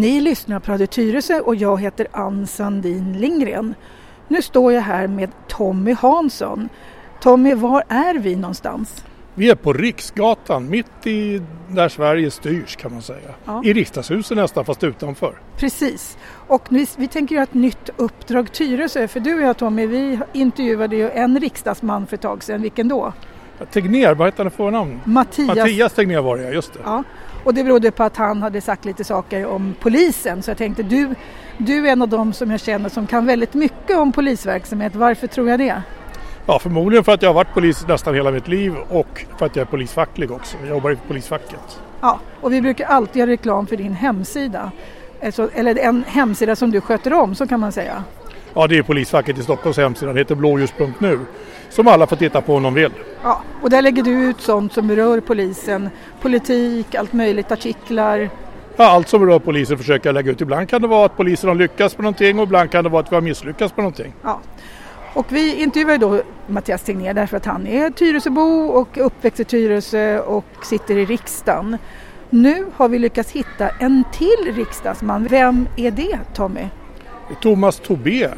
Ni lyssnar på Radio Tyresö och jag heter Ann Sandin Lindgren. Nu står jag här med Tommy Hansson. Tommy, var är vi någonstans? Vi är på Riksgatan, mitt i där Sverige styrs kan man säga. Ja. I riksdagshuset nästan, fast utanför. Precis. Och vi, vi tänker göra ett nytt Uppdrag Tyresö, för du och jag Tommy, vi intervjuade ju en riksdagsman för ett tag sedan. Vilken då? Tegnér, vad hette han för namn? Mattias. Mattias Tegnér var det, just det. Ja. Och det berodde på att han hade sagt lite saker om polisen. Så jag tänkte, du, du är en av dem som jag känner som kan väldigt mycket om polisverksamhet. Varför tror jag det? Ja, förmodligen för att jag har varit polis nästan hela mitt liv och för att jag är polisfacklig också. Jag jobbar i polisfacket. Ja, och vi brukar alltid göra reklam för din hemsida. Alltså, eller en hemsida som du sköter om, så kan man säga. Ja, det är polisfacket i Stockholms hemsida. Den heter blåljus.nu som alla får titta på om de vill. Ja, och där lägger du ut sånt som rör polisen, politik, allt möjligt, artiklar. Ja, allt som rör polisen försöker jag lägga ut. Ibland kan det vara att polisen har lyckats på någonting och ibland kan det vara att vi har misslyckats på någonting. Ja. Och vi intervjuar då Mattias Tegnér därför att han är Tyresöbo och uppväxt i Tyresö och sitter i riksdagen. Nu har vi lyckats hitta en till riksdagsman. Vem är det Tommy? Thomas Tobé.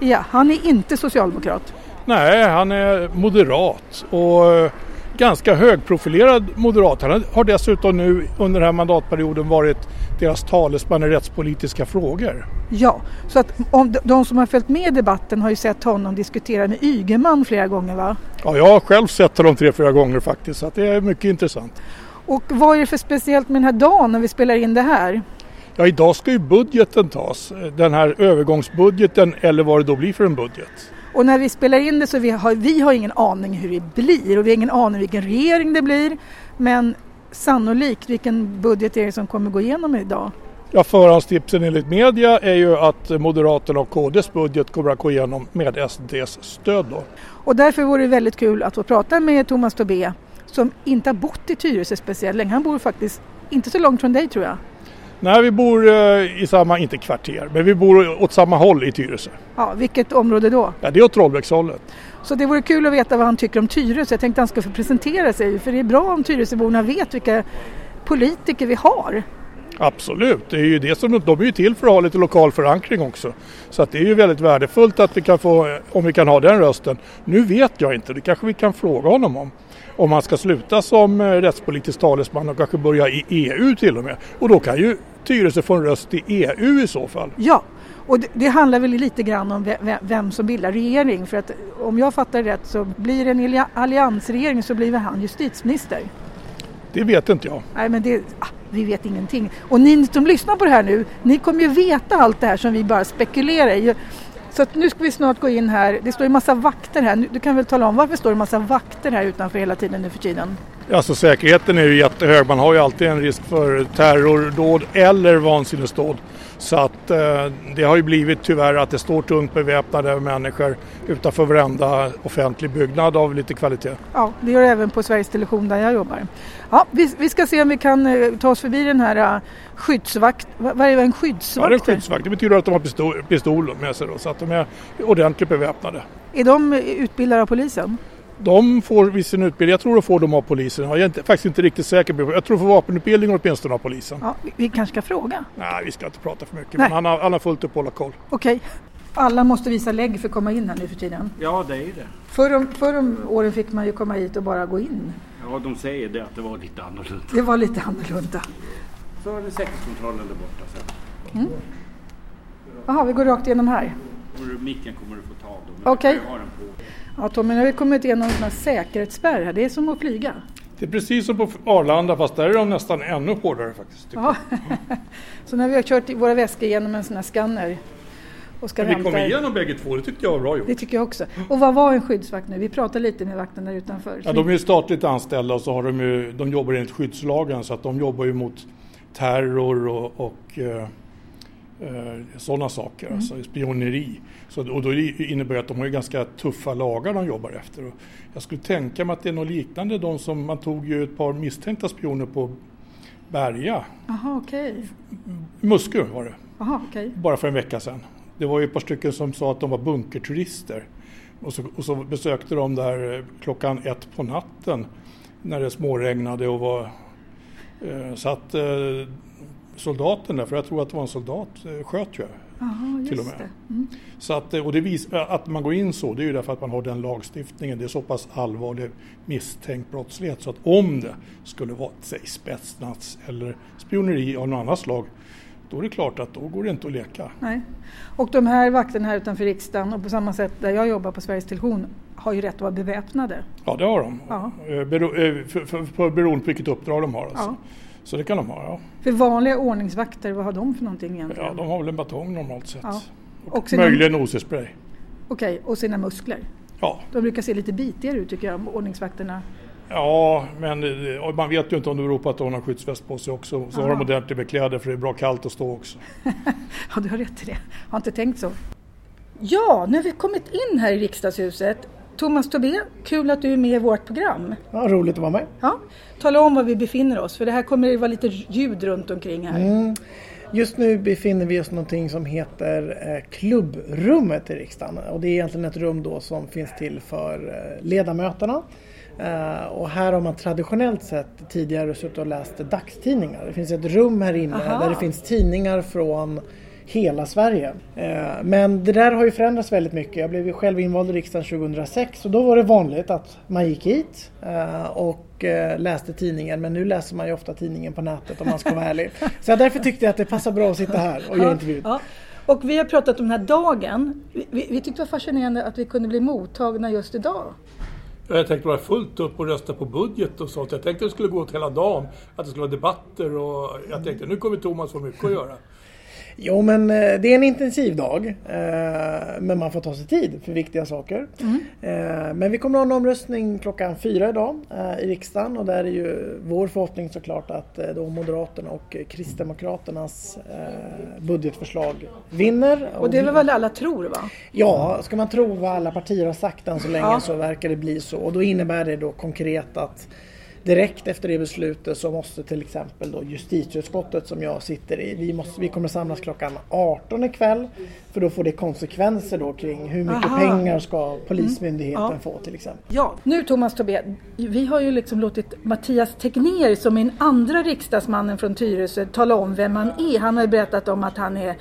Ja, han är inte socialdemokrat. Nej, han är moderat och eh, ganska högprofilerad moderat. Han har dessutom nu under den här mandatperioden varit deras talesman i rättspolitiska frågor. Ja, så att om de som har följt med debatten har ju sett honom diskutera med Ygeman flera gånger va? Ja, jag har själv sett honom tre, fyra gånger faktiskt så att det är mycket intressant. Och vad är det för speciellt med den här dagen när vi spelar in det här? Ja, idag ska ju budgeten tas, den här övergångsbudgeten eller vad det då blir för en budget. Och när vi spelar in det så vi har vi har ingen aning hur det blir och vi har ingen aning vilken regering det blir. Men sannolikt, vilken budget är det som kommer gå igenom idag? Ja, förhandstipsen enligt media är ju att Moderaterna och KDs budget kommer att gå igenom med SDs stöd. Då. Och därför vore det väldigt kul att få prata med Thomas Tobé som inte har bott i Tyresö speciellt länge. Han bor faktiskt inte så långt från dig tror jag. Nej, vi bor eh, i samma, inte kvarter, men vi bor åt samma håll i Tyresö. Ja, vilket område då? Ja, det är åt Trollbäckshållet. Så det vore kul att veta vad han tycker om Tyresö. Jag tänkte han ska få presentera sig, för det är bra om Tyresöborna vet vilka politiker vi har. Absolut, det är ju det som, de är ju till för att ha lite lokal förankring också. Så att det är ju väldigt värdefullt att vi kan få, om vi kan ha den rösten. Nu vet jag inte, det kanske vi kan fråga honom om om han ska sluta som eh, rättspolitisk talesman och kanske börja i EU till och med. Och då kan ju Tyresö få en röst i EU i så fall. Ja, och det, det handlar väl lite grann om vem, som bildar regering. För att om jag fattar rätt så blir det en alliansregering så blir han justitieminister. Det vet inte jag. Nej, men det, ah, vi vet ingenting. Och ni som lyssnar på det här nu, ni kommer ju veta allt det här som vi bara spekulerar i. Så att nu ska vi snart gå in här. Det står en massa vakter här. Du kan väl tala om varför står det en massa vakter här utanför hela tiden nu för tiden? Alltså säkerheten är ju jättehög. Man har ju alltid en risk för terrordåd eller vansinnesdåd. Så att eh, det har ju blivit tyvärr att det står tungt beväpnade människor utanför varenda offentlig byggnad av lite kvalitet. Ja, det gör det även på Sveriges Television där jag jobbar. Ja, vi, vi ska se om vi kan eh, ta oss förbi den här uh, skyddsvakt. Vad är en skyddsvakt? Ja, det är en skyddsvakt. Det betyder att de har pistol, pistol med sig då, så att de är ordentligt beväpnade. Är de utbildade av polisen? De får vid sin utbildning, jag tror de får dem av polisen. Jag är inte, faktiskt inte riktigt säker på Jag tror de får vapenutbildning åtminstone av polisen. Ja, vi kanske ska fråga? Nej, vi ska inte prata för mycket. Nej. Men han har, han har fullt upp att hålla koll. Okej. Okay. Alla måste visa lägg för att komma in här nu för tiden. Ja, det är det. Förr om, förr om åren fick man ju komma hit och bara gå in. Ja, de säger det att det var lite annorlunda. Det var lite annorlunda. Så är det säkerhetskontrollen där borta sen. Mm. Jaha, vi går rakt igenom här. Micken kommer du få ta då. Okej. Okay. Ja Tommy, nu har vi kommit igenom en spärr här. Det är som att flyga. Det är precis som på Arlanda fast där är de nästan ännu hårdare faktiskt. Ja. så när vi har kört våra väskor genom en sån här skanner och ska Men vi kom igenom bägge två, det tyckte jag var bra gjort. Det tycker jag också. Och vad var en skyddsvakt nu? Vi pratade lite med vakten där utanför. Ja, de är statligt anställda och så har de ju, de jobbar enligt skyddslagen så att de jobbar ju mot terror och, och eh, sådana saker, mm. alltså spioneri. Så, och då innebär det att de har ganska tuffa lagar de jobbar efter. Och jag skulle tänka mig att det är något liknande, de som, man tog ju ett par misstänkta spioner på Berga. Aha, okay. Muskö var det. Aha, okay. Bara för en vecka sedan. Det var ju ett par stycken som sa att de var bunkerturister. Och så, och så besökte de där klockan ett på natten när det småregnade och var... Eh, så att eh, soldaten där, för jag tror att det var en soldat, eh, sköt ju Aha, till och med. det. Mm. Så att, eh, och det vis, att man går in så, det är ju därför att man har den lagstiftningen. Det är så pass allvarlig misstänkt brottslighet så att om det skulle vara, säg spetsnaz eller spioneri av något annat slag, då är det klart att då går det inte att leka. Nej. Och de här vakterna här utanför riksdagen och på samma sätt där jag jobbar på Sveriges Television har ju rätt att vara beväpnade. Ja, det har de. Ja. Eh, Bero, eh, för, för, för, beroende på vilket uppdrag de har. Alltså. Ja. Så det kan de ha, ja. För vanliga ordningsvakter, vad har de för någonting egentligen? ja. De har väl en batong normalt sett. Ja. Och, Och sina- möjligen OC-spray. Okej, och sina muskler. Ja. De brukar se lite bitigare ut tycker jag, ordningsvakterna. ja, men eh, man vet ju inte om det beror på att de har skyddsväst på sig också. Så har Ja. de ordentligt med kläder för det är bra kallt att stå också. Ja, du har rätt i det. Jag har inte tänkt så. Ja, nu har vi kommit in här i riksdagshuset. Thomas Tobé, kul att du är med i vårt program. Ja, roligt att vara med. Ja, tala om var vi befinner oss, för det här kommer det vara lite ljud runt omkring här. Mm. Just nu befinner vi oss i någonting som heter eh, klubbrummet i riksdagen. Och det är egentligen ett rum då som finns till för eh, ledamöterna. Eh, och här har man traditionellt sett tidigare suttit och läst dagstidningar. Det finns ett rum här inne Aha. där det finns tidningar från hela Sverige. Eh, Men det där har ju förändrats väldigt mycket. Jag blev ju själv invald i riksdagen 2006 och då var det vanligt att man gick hit eh, och eh, läste tidningen. Men nu läser man ju ofta tidningen på nätet om man ska vara ärlig. Så därför tyckte jag att det passar bra att sitta här och göra intervjun. Ja. Och vi har pratat om den här dagen. Vi, vi, vi tyckte det var fascinerande att vi kunde bli mottagna just idag. Jag tänkte vara fullt upp och rösta på budget och sånt. Jag tänkte att det skulle gå åt hela dagen. Att det skulle vara debatter och jag tänkte nu kommer Thomas få mycket att göra. Jo men eh, det är en intensiv dag. eh, Men man får ta sig tid för viktiga saker. Eh, Men vi kommer att ha en omröstning klockan fyra idag i riksdagen och där är ju vår förhoppning såklart att då Moderaterna och Kristdemokraternas budgetförslag vinner. Och det är väl vad alla tror va? Ja, ska man tro vad alla partier har sagt än så länge Ja. så verkar det bli så. Och då innebär det då konkret att direkt efter det beslutet så måste till exempel då justitieutskottet som jag sitter i, vi, måste, vi kommer samlas klockan 18 ikväll. För då får det konsekvenser då kring hur mycket Aha. pengar ska Polismyndigheten Ja. få till exempel. Ja, nu Thomas Tobé, vi har ju liksom låtit Mattias Tegnér som är den andra riksdagsmannen från Tyresö tala om vem han är. Han har ju berättat om att han är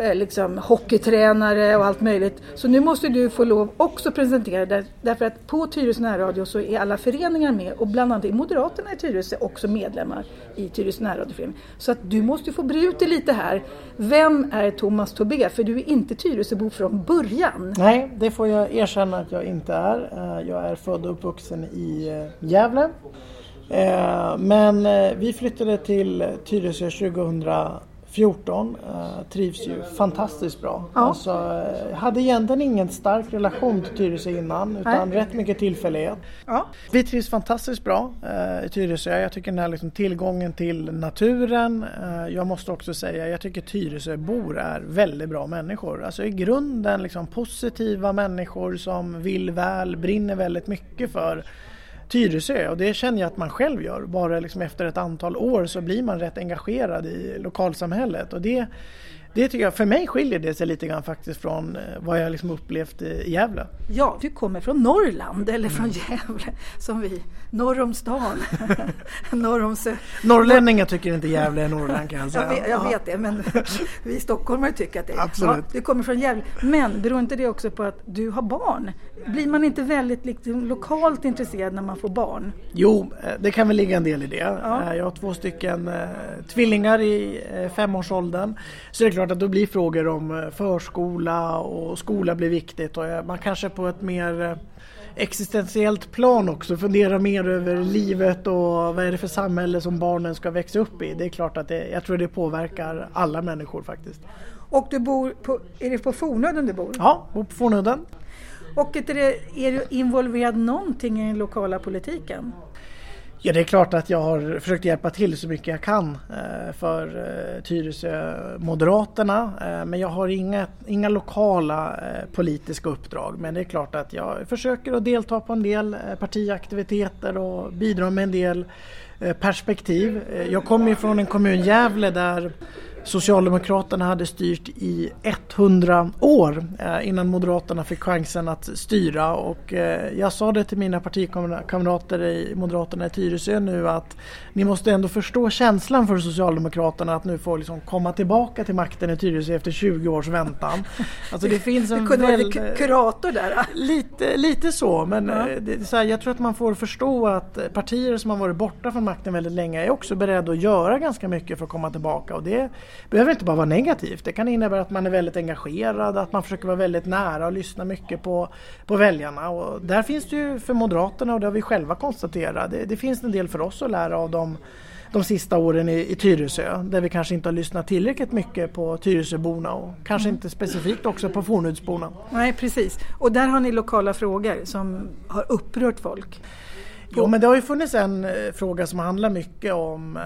eh, liksom hockeytränare och allt möjligt. Så nu måste du få lov också presentera det därför att på Tyresö närradio så är alla föreningar med och bland annat är Moderaterna i Tyresö också medlemmar i Tyresö närradioförening. Så att du måste få bre ut dig lite här. Vem är Thomas Tobé? För du är inte Tyresöbo från början. Nej, det får jag erkänna att jag inte är. Eh, jag är född och uppvuxen i eh, Gävle. Eh, men vi flyttade till Tyresö 2000 14 eh, trivs ju fantastiskt bra. Ja. Alltså, eh, hade egentligen ingen stark relation till Tyresö innan utan Nej. rätt mycket tillfällighet. Ja. Vi trivs fantastiskt bra eh, i Tyresö. Jag tycker den här liksom tillgången till naturen. jag måste också säga jag tycker Tyresöbor är väldigt bra människor. Alltså i grunden liksom positiva människor som vill väl, brinner väldigt mycket för Tyresö och det känner jag att man själv gör. Bara liksom efter ett antal år så blir man rätt engagerad i lokalsamhället och det, det tycker jag, för mig skiljer det sig lite grann faktiskt från eh, vad jag liksom upplevt i Gävle. Ja, du kommer från Norrland eller från Gävle som vi. Norr om stan. norr om Sö- Norrlänningar tycker inte Gävle är Norrland kan jag säga. jag vet, jag Ja. vet det, men vi stockholmare tycker att det är. Absolut. Ja, du kommer från Gävle. Men beror inte det också på att du har barn? Blir man inte väldigt liksom, lokalt intresserad när man får barn? Jo, eh, det kan väl ligga en del i det. Ja. Eh, Jag har två stycken tvillingar i femårsåldern. Så det är klart att då blir frågor om eh, förskola och skola blir viktigt och eh, man kanske på ett mer eh, existentiellt plan också funderar mer över livet och vad är det för samhälle som barnen ska växa upp i. Det är klart att det, jag tror det påverkar alla människor faktiskt. Och du bor på, är det på Fornöden du bor? Ja, bor på Fornudden. Och är, det, är du involverad någonting i den lokala politiken? Ja, det är klart att jag har försökt hjälpa till så mycket jag kan eh, för eh, Tyresö Moderaterna. Eh, men jag har inga, inga lokala politiska uppdrag. Men det är klart att jag försöker att delta på en del partiaktiviteter och bidra med en del perspektiv. Jag kommer ju från en kommun, Gävle, där Socialdemokraterna hade styrt i 100 år eh, innan Moderaterna fick chansen att styra. Och eh, jag sa det till mina partikamrater i Moderaterna i Tyresö nu att ni måste ändå förstå känslan för Socialdemokraterna att nu få liksom komma tillbaka till makten i Tyresö efter 20 års väntan. Alltså det finns en det kunde väl... vara kurator där? Lite, lite så men ja. Eh, det, så här, jag tror att man får förstå att partier som har varit borta från makten väldigt länge är också beredda att göra ganska mycket för att komma tillbaka och det behöver inte bara vara negativt. Det kan innebära att man är väldigt engagerad, att man försöker vara väldigt nära och lyssna mycket på, på väljarna. Och där finns det ju för Moderaterna, och det har vi själva konstaterat, det, det finns en del för oss att lära av dem de sista åren i, i Tyresö där vi kanske inte har lyssnat tillräckligt mycket på Tyresöborna och kanske mm. inte specifikt också på Fornudsborna. Nej precis och där har ni lokala frågor som har upprört folk. Jo men det har ju funnits en eh, fråga som handlar mycket om eh,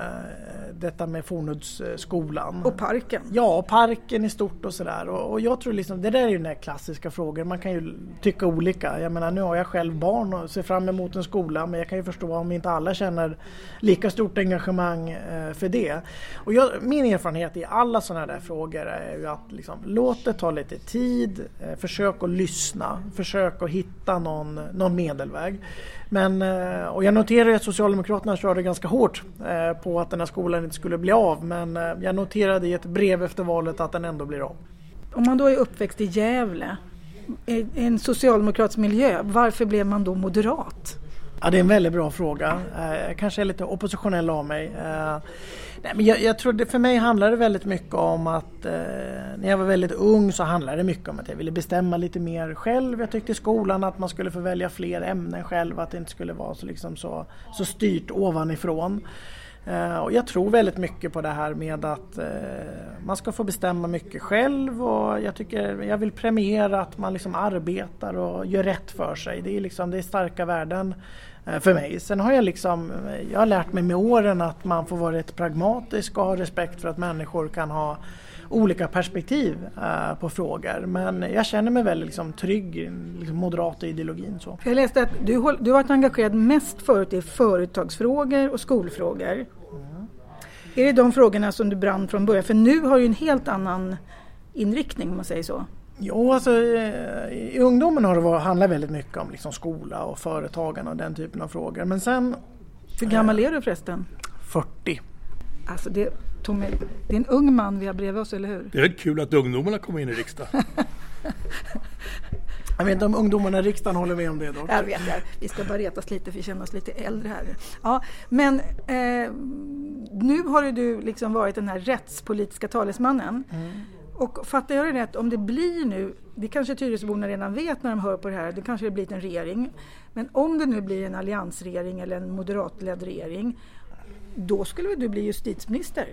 detta med Fornudsskolan. Och parken. Ja, parken i stort och sådär. Och, och, jag tror liksom, det där är ju den där klassiska frågan. Man kan ju tycka olika. Jag menar nu har jag själv barn och ser fram emot en skola men jag kan ju förstå om inte alla känner lika stort engagemang eh, för det. Och jag, min erfarenhet i alla sådana där frågor är ju att liksom, låt det ta lite tid, försök att lyssna, försök att hitta någon, någon medelväg. Men, eh, och jag noterar att Socialdemokraterna körde ganska hårt eh, på att den här skolan inte skulle bli av men eh, jag noterade i ett brev efter valet att den ändå blir av. Om man då är uppväxt i Gävle, i en socialdemokratisk miljö, varför blev man då moderat? Ja, det är en väldigt bra fråga. Jag kanske är lite oppositionell av mig. Nej, men jag, jag tror det, för mig handlar det väldigt mycket om att eh, när jag var väldigt ung så handlade det mycket om att jag ville bestämma lite mer själv. Jag tyckte i skolan att man skulle få välja fler ämnen själv, att det inte skulle vara så, liksom så, så styrt ovanifrån. Eh, och jag tror väldigt mycket på det här med att eh, man ska få bestämma mycket själv och jag, tycker, jag vill premiera att man liksom arbetar och gör rätt för sig. Det är, liksom, det är starka värden för mig. Sen har jag, liksom, jag har lärt mig med åren att man får vara rätt pragmatisk och ha respekt för att människor kan ha olika perspektiv uh, på frågor. Men jag känner mig väldigt liksom, trygg i liksom, moderata ideologin. Så. Jag läste att du, du har varit engagerad mest förut i företagsfrågor och skolfrågor. Mm. Är det de frågorna som du brann från början? För nu har du en helt annan inriktning om man säger så. Jo, alltså eh, i ungdomen har det varit, handlat väldigt mycket om liksom skola och företagande och den typen av frågor. Men sen... Hur gammal är du förresten? 40. Alltså det, Tommy, det är en ung man vi har bredvid oss, eller hur? Det är kul att ungdomarna kommer in i riksdagen. Jag vet inte om ungdomarna i riksdagen håller med om det dock. Jag vet, jag. vi ska bara retas lite för vi känner oss lite äldre här. Ja, men eh, nu har du liksom varit den här rättspolitiska talesmannen. Mm. Och fattar jag det rätt, om det blir nu, det kanske Tyresöborna redan vet när de hör på det här, det kanske det blir en regering. Men om det nu blir en alliansregering eller en moderatledd regering då skulle du bli justitieminister.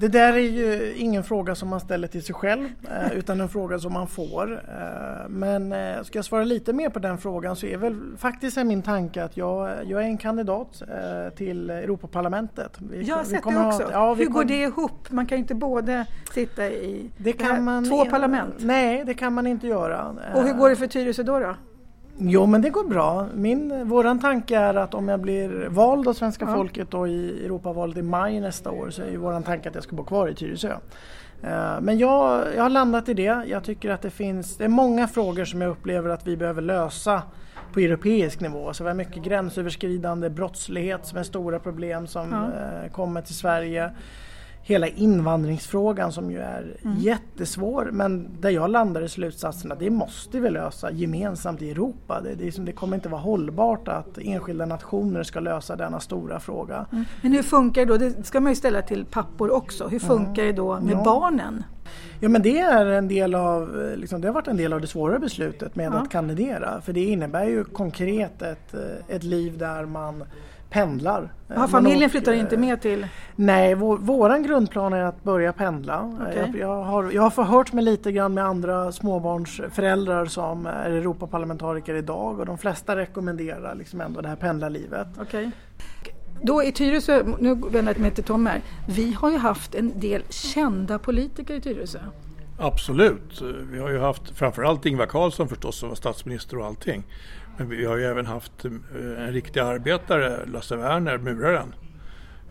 Det där är ju ingen fråga som man ställer till sig själv eh, utan en fråga som man får. Eh, men eh, ska jag svara lite mer på den frågan så är väl faktiskt min tanke att jag, jag är en kandidat till Europaparlamentet. Vi, jag har sett det också. Ha, ja, Hur går det ihop? Man kan ju inte både sitta i det kan man, två parlament. Nej, det kan man inte göra. Och hur går det för Tyresö då? då? Jo men det går bra. Min, våran tanke är att om jag blir vald av svenska ja. folket då i Europavalet i maj nästa år så är ju våran tanke att jag ska bo kvar i Tyresö. Uh, men jag, jag har landat i det. Jag tycker att det finns det är många frågor som jag upplever att vi behöver lösa på europeisk nivå. Så vi har mycket gränsöverskridande brottslighet som är stora problem som ja. uh, kommer till Sverige hela invandringsfrågan som ju är mm. jättesvår men där jag landar i slutsatsen att det måste vi lösa gemensamt i Europa. Det, det, det kommer inte vara hållbart att enskilda nationer ska lösa denna stora fråga. Mm. Men hur funkar det då? Det ska man ju ställa till pappor också. Hur funkar mm. det då med ja. barnen? Ja men det är en del av, liksom, det har varit en del av det svåra beslutet med ja. att kandidera. För det innebär ju konkret ett, ett liv där man pendlar. Aha, familjen flyttar inte med till? Nej, vår, våran grundplan är att börja pendla. Okay. Jag, jag, har, jag har förhört mig lite grann med andra småbarnsföräldrar som är Europaparlamentariker idag och de flesta rekommenderar liksom ändå det här pendlarlivet. Okay. Då i Tyresö, nu vänder jag mig till Tom här, vi har ju haft en del kända politiker i Tyresö. Absolut, vi har ju haft framförallt Ingvar Carlsson förstås som var statsminister och allting. Men vi har ju även haft eh, en riktig arbetare, Lasse Werner, muraren,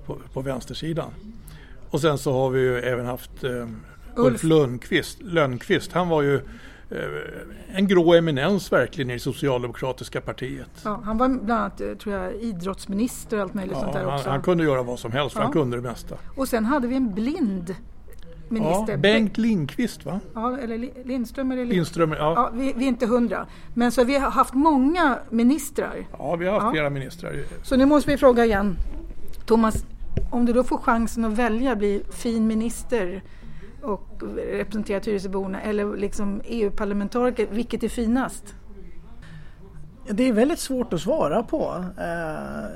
på, på vänstersidan. Och sen så har vi ju även haft eh, Ulf. Lundqvist, Lönnqvist. Han var ju eh, en grå eminens verkligen i det socialdemokratiska partiet. Ja, han var bland annat eh, tror jag, idrottsminister och allt möjligt sånt Ja, där han, också. han kunde göra vad som helst, för Ja. han kunde det mesta. Och sen hade vi en blind minister. Ja, Bengt Lindqvist va? Ja, eller Li- Lindström eller Lind... Lindström, ja. Ja, vi, vi är inte hundra. Men så vi har haft många ministrar. Ja, vi har haft Ja. flera ministrar. Så nu måste vi fråga igen. Thomas, om du då får chansen att välja bli fin minister och representera Tyresöborna eller liksom EU-parlamentariker, vilket är finast? Det är väldigt svårt att svara på. Eh,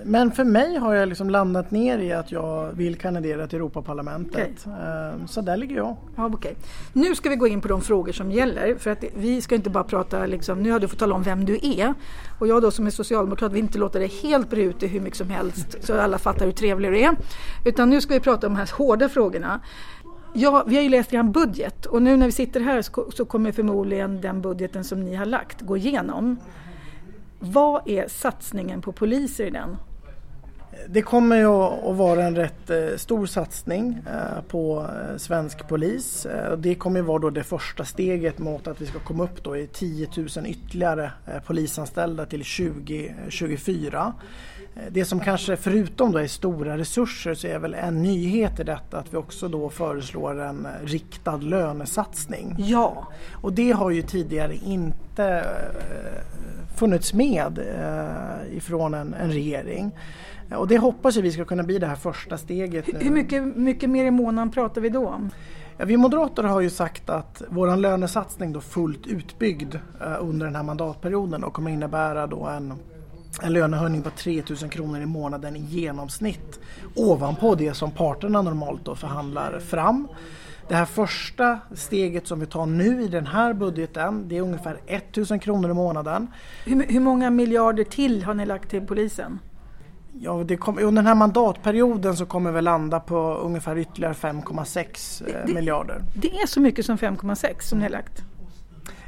Men för mig har jag liksom landat ner i att jag vill kandidera till Europaparlamentet. Eh, Så där ligger jag. Ja, okej. Nu ska vi gå in på de frågor som gäller. För att vi ska inte bara prata, liksom, nu har du fått tala om vem du är. Och jag då som är socialdemokrat vill inte låta dig helt bre ut hur mycket som helst så alla fattar hur trevlig du är. Utan nu ska vi prata om de här hårda frågorna. Ja, vi har ju läst er budget och nu när vi sitter här så kommer förmodligen den budgeten som ni har lagt gå igenom. Vad är satsningen på poliser i den? Det kommer ju att vara en rätt eh, stor satsning eh, på eh, svensk polis. Det kommer ju vara då det första steget mot att vi ska komma upp då i 10 000 ytterligare polisanställda till 2024. Det som kanske förutom då är stora resurser så är väl en nyhet i detta att vi också då föreslår en riktad lönesatsning. Ja, Och det har ju tidigare inte eh, funnits med eh, ifrån en, en regering. Och det hoppas vi ska kunna bli det här första steget nu. hur mycket, mycket mer i månaden pratar vi då om? Ja, vi moderater har ju sagt att vår lönesatsning då fullt utbyggd eh, under den här mandatperioden och kommer innebära då en, en lönehöjning på 3 000 kronor i månaden i genomsnitt ovanpå det som parterna normalt då förhandlar fram. Det här första steget som vi tar nu i den här budgeten det är ungefär 1 000 kronor i månaden. Hur, hur många miljarder till har ni lagt till polisen? Ja, det kommer, under den här mandatperioden så kommer vi landa på ungefär ytterligare 5,6 eh, miljarder. Det är så mycket som 5,6 som ni har lagt.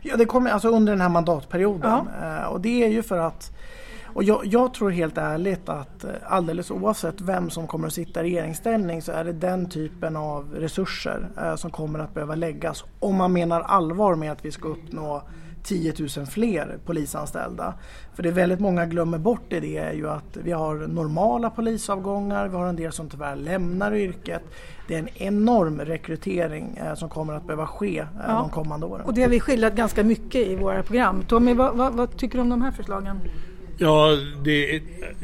Ja, det kommer alltså under den här mandatperioden. Eh, Och det är ju för att och jag, jag tror helt ärligt att eh, alldeles oavsett vem som kommer att sitta i regeringsställning så är det den typen av resurser eh, som kommer att behöva läggas om man menar allvar med att vi ska uppnå 10 000 fler polisanställda. För det väldigt många glömmer bort i det är ju att vi har normala polisavgångar, vi har en del som tyvärr lämnar yrket. Det är en enorm rekrytering eh, som kommer att behöva ske eh, Ja. de kommande åren. Och det har vi skildrat ganska mycket i våra program. Tommy, vad, vad, vad tycker du om de här förslagen? Ja, det är,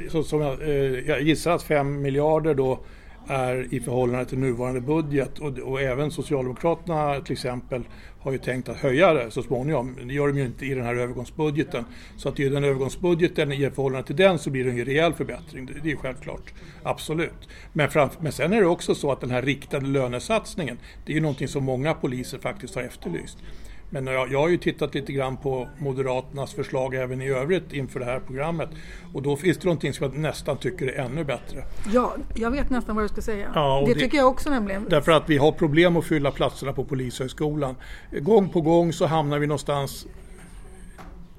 så, som jag, eh, jag gissar att 5 miljarder då är i förhållande till nuvarande budget och, och även Socialdemokraterna till exempel har ju tänkt att höja det så småningom. Det gör de ju inte i den här övergångsbudgeten. Så att i den övergångsbudgeten i förhållande till den så blir det en rejäl förbättring. Det, det är ju självklart. Absolut. Men, framf- men sen är det också så att den här riktade lönesatsningen det är ju någonting som många poliser faktiskt har efterlyst. Men jag, jag har ju tittat lite grann på Moderaternas förslag även i övrigt inför det här programmet. Och då finns det någonting som jag nästan tycker är ännu bättre. Ja, jag vet nästan vad du ska säga. Ja, det, det- tycker jag också nämligen. Därför att vi har problem att fylla platserna på Polishögskolan. Gång på gång så hamnar vi någonstans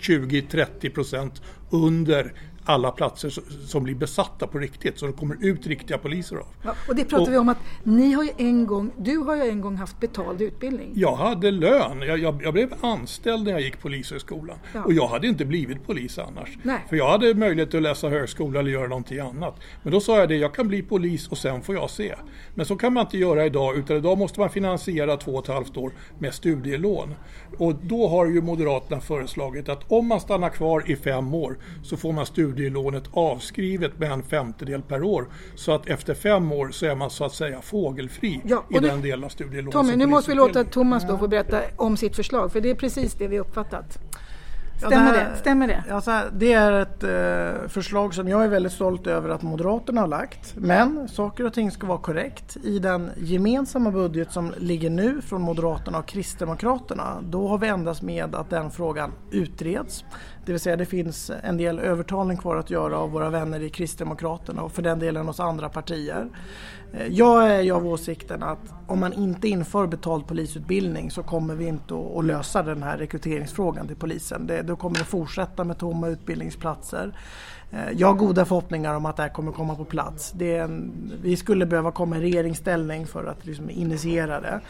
20-30 procent under alla platser som blir besatta på riktigt. Så det kommer ut riktiga poliser av. Ja, och det pratar Och- vi om att ni har ju en gång, du har ju en gång haft betald utbildning. Jag hade lön. Jag, jag, jag blev anställd när jag gick Polishögskolan. Ja. Och jag hade inte blivit polis annars. Nej. För jag hade möjlighet att läsa högskola eller göra någonting annat. Men då sa jag det, jag kan bli polis och sen får jag se. Men så kan man inte göra idag, utan idag måste man finansiera två och ett halvt år med studielån. Och då har ju Moderaterna föreslagit att om man stannar kvar i fem år så får man studielånet avskrivet med en femtedel per år. Så att efter fem år så är man så att säga fågelfri Ja, i den delen av studielånet. Tommy, nu måste vi låta. Thomas då få berätta om sitt förslag, för det är precis det vi uppfattat. Ja, Stämmer här- det? Stämmer det? Ja, så här, det är ett eh, förslag som jag är väldigt stolt över att Moderaterna har lagt. Men saker och ting ska vara korrekt. I den gemensamma budget som ligger nu från Moderaterna och Kristdemokraterna då har vi endast med att den frågan utreds. Det vill säga det finns en del övertalning kvar att göra av våra vänner i Kristdemokraterna och för den delen hos andra partier. Eh, jag är ju av åsikten att om man inte inför betald polisutbildning så kommer vi inte att lösa den här rekryteringsfrågan till polisen. Det, då kommer det fortsätta med tomma utbildningsplatser. Eh, jag har goda förhoppningar om att det här kommer komma på plats. En, vi skulle behöva komma i regeringsställning för att liksom initiera det.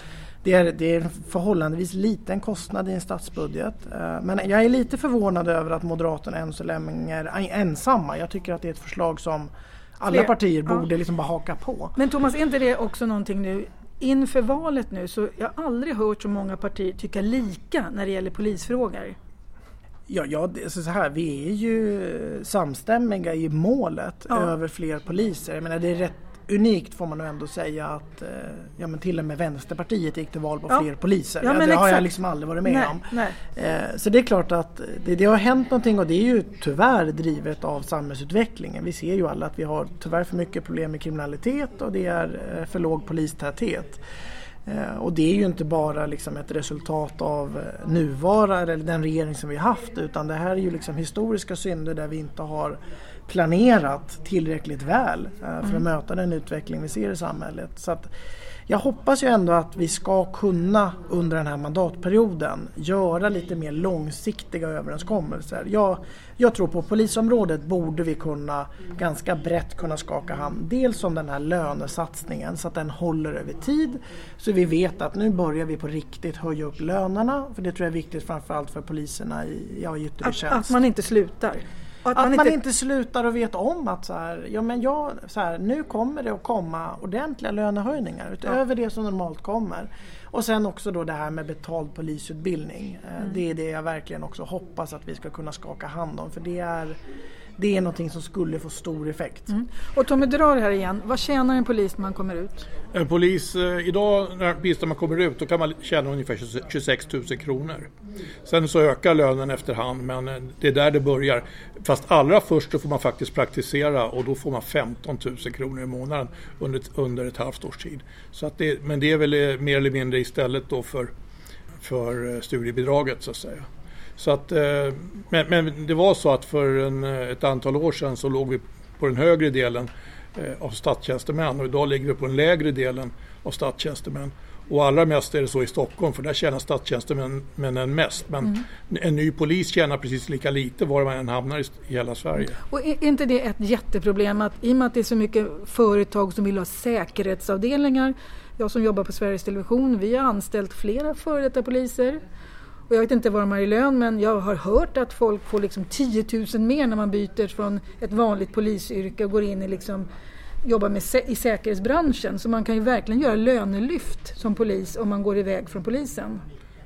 Det är, det är en förhållandevis liten kostnad i en statsbudget. Eh, men jag är lite förvånad över att Moderaterna än så länge är ensamma. Jag tycker att det är ett förslag som alla partier borde liksom bara haka på. Men Thomas, är inte det också någonting nu inför valet nu så jag har aldrig hört så många partier tycka lika när det gäller polisfrågor. Ja, ja så här, vi är ju samstämmiga i målet ja. över fler poliser. Jag menar, det är rätt unikt får man nog ändå säga att eh, ja, men till och med Vänsterpartiet gick till val på ja. fler poliser. Ja, det exakt. har jag liksom aldrig varit med nej, om. Nej. Eh, så det är klart att det, det, har hänt någonting och det är ju tyvärr drivet av samhällsutvecklingen. Vi ser ju alla att vi har tyvärr för mycket problem med kriminalitet och det är eh, för låg polistäthet. Och det är ju inte bara liksom ett resultat av nuvarande, eller den regering som vi har haft utan det här är ju liksom historiska synder där vi inte har planerat tillräckligt väl eh, för att mm. möta den utveckling vi ser i samhället. Så att jag hoppas ju ändå att vi ska kunna under den här mandatperioden göra lite mer långsiktiga överenskommelser. Jag, jag tror på polisområdet borde vi kunna ganska brett kunna skaka hand. Dels om den här lönesatsningen så att den håller över tid. Så vi vet att nu börjar vi på riktigt höja upp lönerna. För det tror jag är viktigt framförallt för poliserna i, ja, i yttre tjänst. Att man inte slutar. Att, man, att man, inte... slutar och vet om att så här, ja, men jag, så här, nu kommer det att komma ordentliga lönehöjningar utöver ja. det som normalt kommer. Och sen också då det här med betald polisutbildning. Eh, mm. Det är det jag verkligen också hoppas att vi ska kunna skaka hand om för det är det är någonting som skulle få stor effekt. Mm. Och Tommy, drar det här igen. Vad tjänar en polis när man kommer ut? En polis, eh, idag när man kommer ut, då kan man tjäna ungefär 26 000 kronor. Sen så ökar lönen efterhand, men eh, det är där det börjar. Fast allra först så får man faktiskt praktisera och då får man 15 000 kronor i månaden under, under ett halvt års tid. Så att det, men det är väl eh, mer eller mindre istället då för, för studiebidraget så att säga. Så att, eh, men, men, det var så att för en, eh, ett antal år sedan så låg vi på den högre delen eh, av statstjänstemän och idag ligger vi på den lägre delen av statstjänstemän. Och allra mest är det så i Stockholm för där tjänar statstjänstemännen mest. Men mm. en ny polis tjänar precis lika lite var man än hamnar i hela Sverige. Och är inte det ett jätteproblem att i och med att det är så mycket företag som vill ha säkerhetsavdelningar. Jag som jobbar på Sveriges Television, vi har anställt flera före detta poliser. Och jag vet inte vad de har i lön men jag har hört att folk får liksom 10 000 mer när man byter från ett vanligt polisyrke och går in i liksom jobbar med i säkerhetsbranschen. Så man kan ju verkligen göra lönelyft som polis om man går iväg från polisen.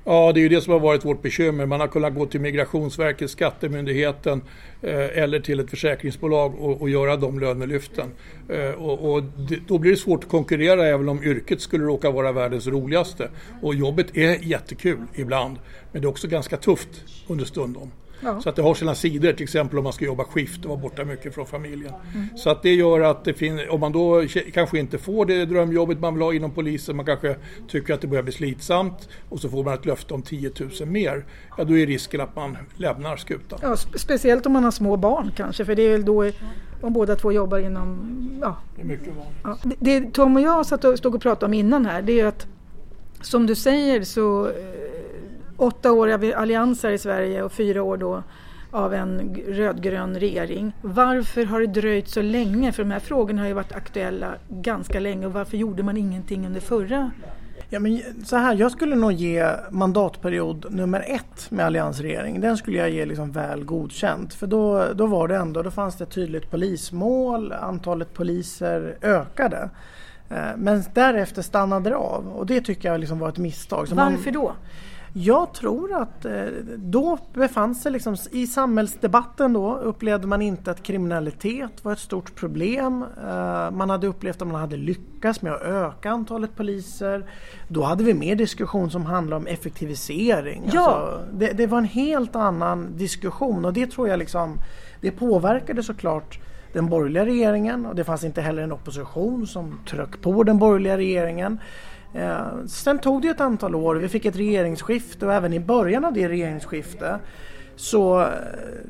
Ja, det är ju det som har varit vårt bekymmer. Man har kunnat gå till Migrationsverket, Skattemyndigheten eh, eller till ett försäkringsbolag och, och göra de lönelyften. Eh, och, och det, då blir det svårt att konkurrera även om yrket skulle råka vara världens roligaste. Och jobbet är jättekul ibland, men det är också ganska tufft under stundom. Ja. Så att det har sina sidor, till exempel om man ska jobba skift och vara borta mycket från familjen. Mm. Så att det gör att det finns, om man då kanske inte får det drömjobbet man vill ha inom polisen, man kanske tycker att det börjar bli slitsamt och så får man ett löfte om 10 000 mer, ja då är risken att man lämnar skutan. Ja, speciellt om man har små barn kanske, för det är väl då om båda två jobbar inom... Ja. Det är mycket vanligt. Ja. Det, det Tom och jag satt och, stod och pratade om innan här, det är att som du säger så eh, åtta år av allianser i Sverige och fyra år då av en rödgrön regering. Varför har det dröjt så länge? För de här frågorna har ju varit aktuella ganska länge och varför gjorde man ingenting under förra? Ja, men så här, jag skulle nog ge mandatperiod nummer ett med alliansregering. Den skulle jag ge liksom väl godkänt. För då, då var det ändå, då fanns det ett tydligt polismål, antalet poliser ökade. Eh, men därefter stannade det av och det tycker jag liksom var ett misstag. Så Varför man, då? Jag tror att eh, då befann sig liksom, i samhällsdebatten då upplevde man inte att kriminalitet var ett stort problem. Eh, man hade upplevt att man hade lyckats med att öka antalet poliser. Då hade vi mer diskussion som handlade om effektivisering. Ja. Alltså, det, det var en helt annan diskussion och det tror jag liksom, det påverkade såklart den borgerliga regeringen och det fanns inte heller en opposition som tryckte på den borgerliga regeringen. Eh, sen tog det ett antal år, vi fick ett regeringsskifte och även i början av det regeringsskiftet så eh,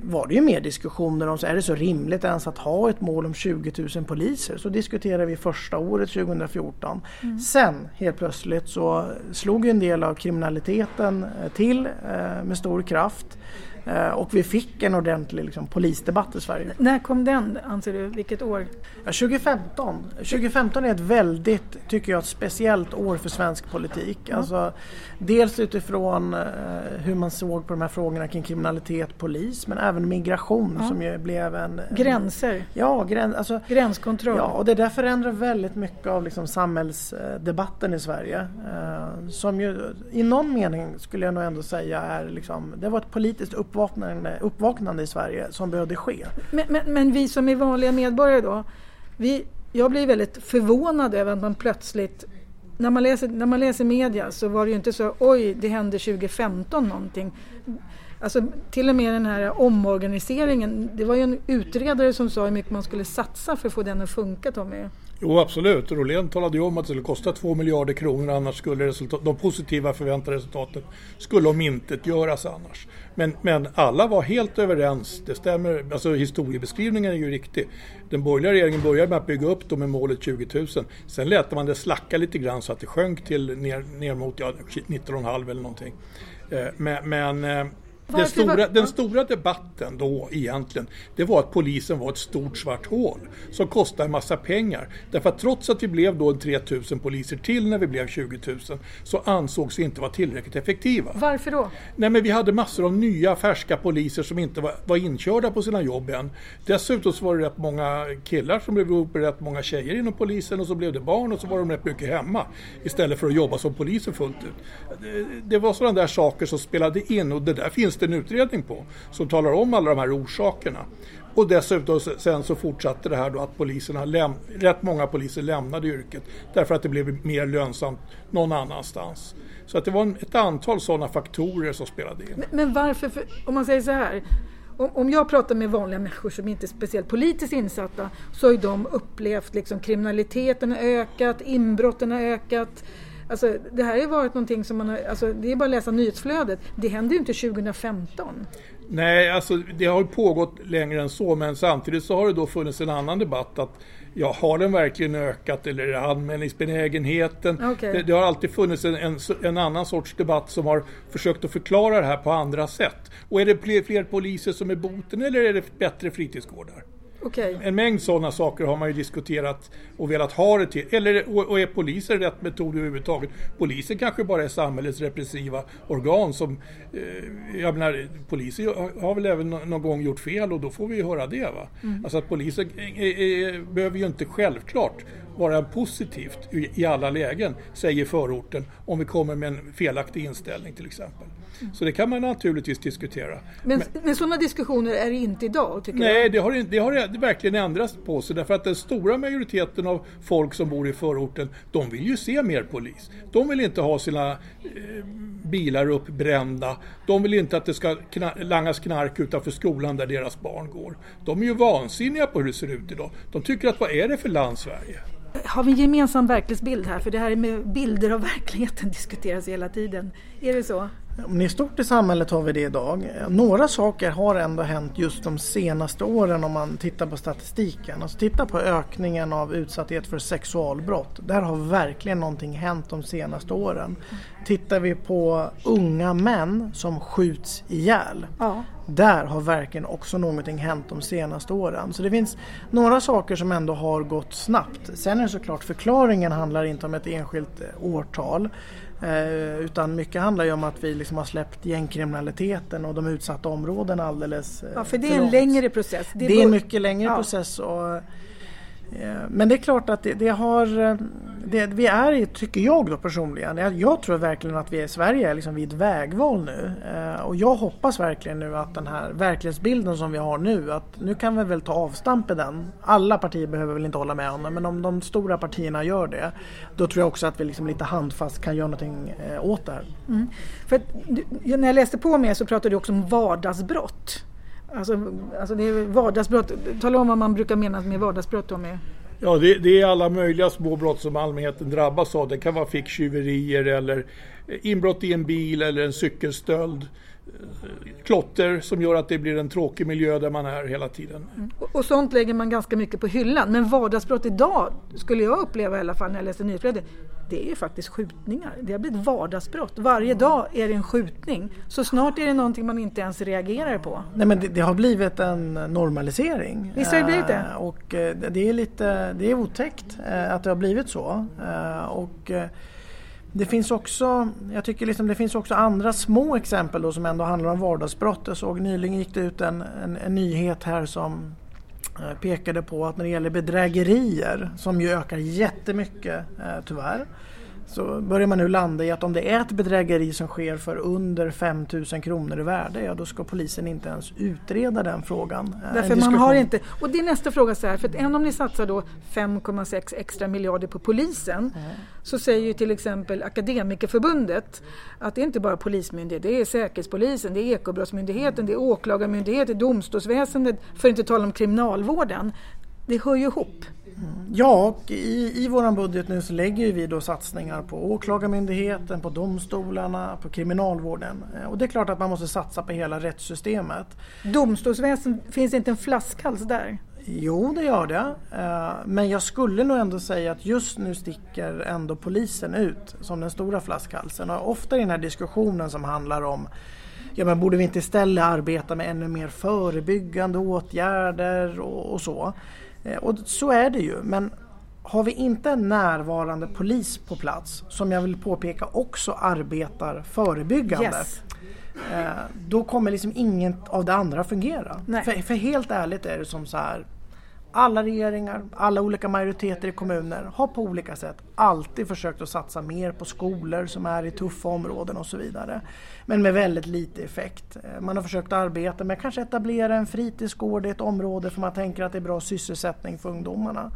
var det ju mer diskussioner om så är det så rimligt ens att ha ett mål om 20 000 poliser. Så diskuterade vi första året 2014. Mm. Sen helt plötsligt så slog en del av kriminaliteten eh, till eh, med stor kraft. Eh, och vi fick en ordentlig liksom, polisdebatt i Sverige. När kom den anser du? Vilket år? Ja, 2015. 2015 är ett väldigt, tycker jag, ett speciellt år för svensk politik. Mm. Alltså, dels utifrån eh, hur man såg på de här frågorna kring kriminalitet, polis men även migration mm. som ju blev en... Gränser? Ja, gräns, alltså, gränskontroll. Ja, och det där förändrar väldigt mycket av liksom, samhällsdebatten i Sverige. Eh, som ju i någon mening skulle jag nog ändå säga är liksom, det var ett politiskt upp uppvaknande, uppvaknande i Sverige som behövde ske. Men, men, men, vi som är vanliga medborgare då? Vi, jag blir väldigt förvånad över att man plötsligt när man, läser, när man läser media så var det ju inte så oj, det hände 2015 någonting. Alltså, till och med den här omorganiseringen, det var ju en utredare som sa hur mycket man skulle satsa för att få den att funka Tommy. Jo absolut, Rolén talade ju om att det skulle kosta 2 miljarder kronor annars skulle resultat, de positiva förväntade resultaten skulle omintetgöras annars. Men, men alla var helt överens, det stämmer, alltså historiebeskrivningen är ju riktig. Den borgerliga regeringen började med att bygga upp dem med målet 20 000. Sen lät man det slacka lite grann så att det sjönk till ner, ner mot ja, 19,5 eller någonting. Eh, men, men eh, den stora, den stora, debatten då egentligen, det var att polisen var ett stort svart hål som kostade en massa pengar. Därför att trots att vi blev då 3000 poliser till när vi blev 20 000 så ansågs vi inte vara tillräckligt effektiva. Varför då? Nej men vi hade massor av nya färska poliser som inte var, var inkörda på sina jobb än. Dessutom så var det rätt många killar som blev ihop med rätt många tjejer inom polisen och så blev det barn och så var de rätt mycket hemma istället för att jobba som poliser fullt ut. Det, det var sådana där saker som spelade in och det där finns det en utredning på som talar om alla de här orsakerna. Och dessutom sen så fortsatte det här då att poliserna läm- rätt många poliser lämnade yrket därför att det blev mer lönsamt någon annanstans. Så att det var ett antal sådana faktorer som spelade in. Men, men varför, för, om man säger så här, om, om jag pratar med vanliga människor som inte är speciellt politiskt insatta så har ju de upplevt liksom kriminaliteten har ökat, inbrotten har ökat, Alltså, det här har varit någonting som man har, alltså, det är bara att läsa nyhetsflödet. Det hände ju inte 2015. Nej, alltså det har pågått längre än så men samtidigt så har det då funnits en annan debatt att ja, har den verkligen ökat eller är det anmälningsbenägenheten? Okay. Det, det, har alltid funnits en, en, en, annan sorts debatt som har försökt att förklara det här på andra sätt. Och är det fler, fler poliser som är boten eller är det bättre fritidsgårdar? Okay. En mängd sådana saker har man ju diskuterat och velat ha det till. Eller, och är polisen rätt metod överhuvudtaget? Polisen kanske bara är samhällets repressiva organ som... Eh, jag menar, polisen har väl även någon gång gjort fel och då får vi ju höra det. Va? Mm. Alltså att polisen är, är, behöver ju inte självklart vara positivt i alla lägen, säger förorten, om vi kommer med en felaktig inställning till exempel. Så det kan man naturligtvis diskutera. Men, men, men sådana diskussioner är det inte idag? Tycker nej, det har, det har verkligen ändrats på sig därför att den stora majoriteten av folk som bor i förorten, de vill ju se mer polis. De vill inte ha sina eh, bilar uppbrända. De vill inte att det ska kna langas knark utanför skolan där deras barn går. De är ju vansinniga på hur det ser ut idag. De tycker att vad är det för land Sverige? Har vi en gemensam verklighetsbild här? För det här med bilder av verkligheten diskuteras hela tiden. Är det så? I stort i samhället har vi det idag. Några saker har ändå hänt just de senaste åren om man tittar på statistiken. Alltså titta på ökningen av utsatthet för sexualbrott. Där har verkligen någonting hänt de senaste åren. Tittar vi på unga män som skjuts ihjäl. Ja. Där har verkligen också någonting hänt de senaste åren. Så det finns några saker som ändå har gått snabbt. Sen är det såklart förklaringen handlar inte om ett enskilt årtal. Eh, utan mycket handlar ju om att vi liksom har släppt gängkriminaliteten och de utsatta områdena alldeles eh, Ja, för det är en längre process. Det är, det är en mycket längre ja. process. Och, Eh, men det är klart att det, det har, eh, det, vi är i, tycker jag då personligen, jag tror verkligen att vi i Sverige är liksom vid ett vägval nu. Eh, och jag hoppas verkligen nu att den här verklighetsbilden som vi har nu, att nu kan vi väl ta avstamp i den. Alla partier behöver väl inte hålla med om det, men om de stora partierna gör det, då tror jag också att vi liksom lite handfast kan göra någonting eh, åt det här. Mm. För att, när jag läste på mer så pratade du också om vardagsbrott. Alltså, alltså det är vardagsbrott. Tala om vad man brukar mena med vardagsbrott Tommy. Ja, det, det, är alla möjliga små brott som allmänheten drabbas av. Det kan vara ficktjuverier eller inbrott i en bil eller en cykelstöld klotter som gör att det blir en tråkig miljö där man är hela tiden. Mm. Och, och, sånt lägger man ganska mycket på hyllan. Men vardagsbrott idag, skulle jag uppleva i alla fall när jag läste nyhetsflödet, det är ju faktiskt skjutningar. Det har blivit vardagsbrott. Varje dag är det en skjutning. Så snart är det någonting man inte ens reagerar på. Nej men det, det har blivit en normalisering. Visst har det blivit det? Eh, och eh, det är lite, det är otäckt eh, att det har blivit så. Och det finns också, jag tycker liksom det finns också andra små exempel då som ändå handlar om vardagsbrott. Jag såg nyligen gick det ut en, en, en nyhet här som eh, pekade på att när det gäller bedrägerier som ju ökar jättemycket eh, tyvärr så börjar man nu landa i att om det är ett bedrägeri som sker för under 5000 kronor i värde, ja då ska polisen inte ens utreda den frågan. Eh, Därför man har inte, och det är nästa fråga så här, för att även om ni satsar då 5,6 extra miljarder på polisen mm. så säger ju till exempel Akademikerförbundet att det är inte bara polismyndighet, det är Säkerhetspolisen, det är Ekobrottsmyndigheten, det är Åklagarmyndigheten, domstolsväsendet, för att inte tala om kriminalvården. Det hör ju ihop. Ja, i, i vår budget nu så lägger vi då satsningar på Åklagarmyndigheten, på domstolarna, på kriminalvården. Eh, och det är klart att man måste satsa på hela rättssystemet. Domstolsväsendet, finns det inte en flaskhals där? Jo, det gör det. Eh, men jag skulle nog ändå säga att just nu sticker ändå polisen ut som den stora flaskhalsen. Och ofta i den här diskussionen som handlar om ja, men borde vi inte istället arbeta med ännu mer förebyggande åtgärder och, och så. Eh, och så är det ju. Men har vi inte en närvarande polis på plats som jag vill påpeka också arbetar förebyggande. Yes. Eh, då kommer liksom inget av det andra fungera. För, för, helt ärligt är det som så här alla regeringar, alla olika majoriteter i kommuner har på olika sätt alltid försökt att satsa mer på skolor som är i tuffa områden och så vidare. Men med väldigt lite effekt. Eh, man har försökt arbeta med kanske etablera en fritidsgård i ett område för man tänker att det är bra sysselsättning för ungdomarna.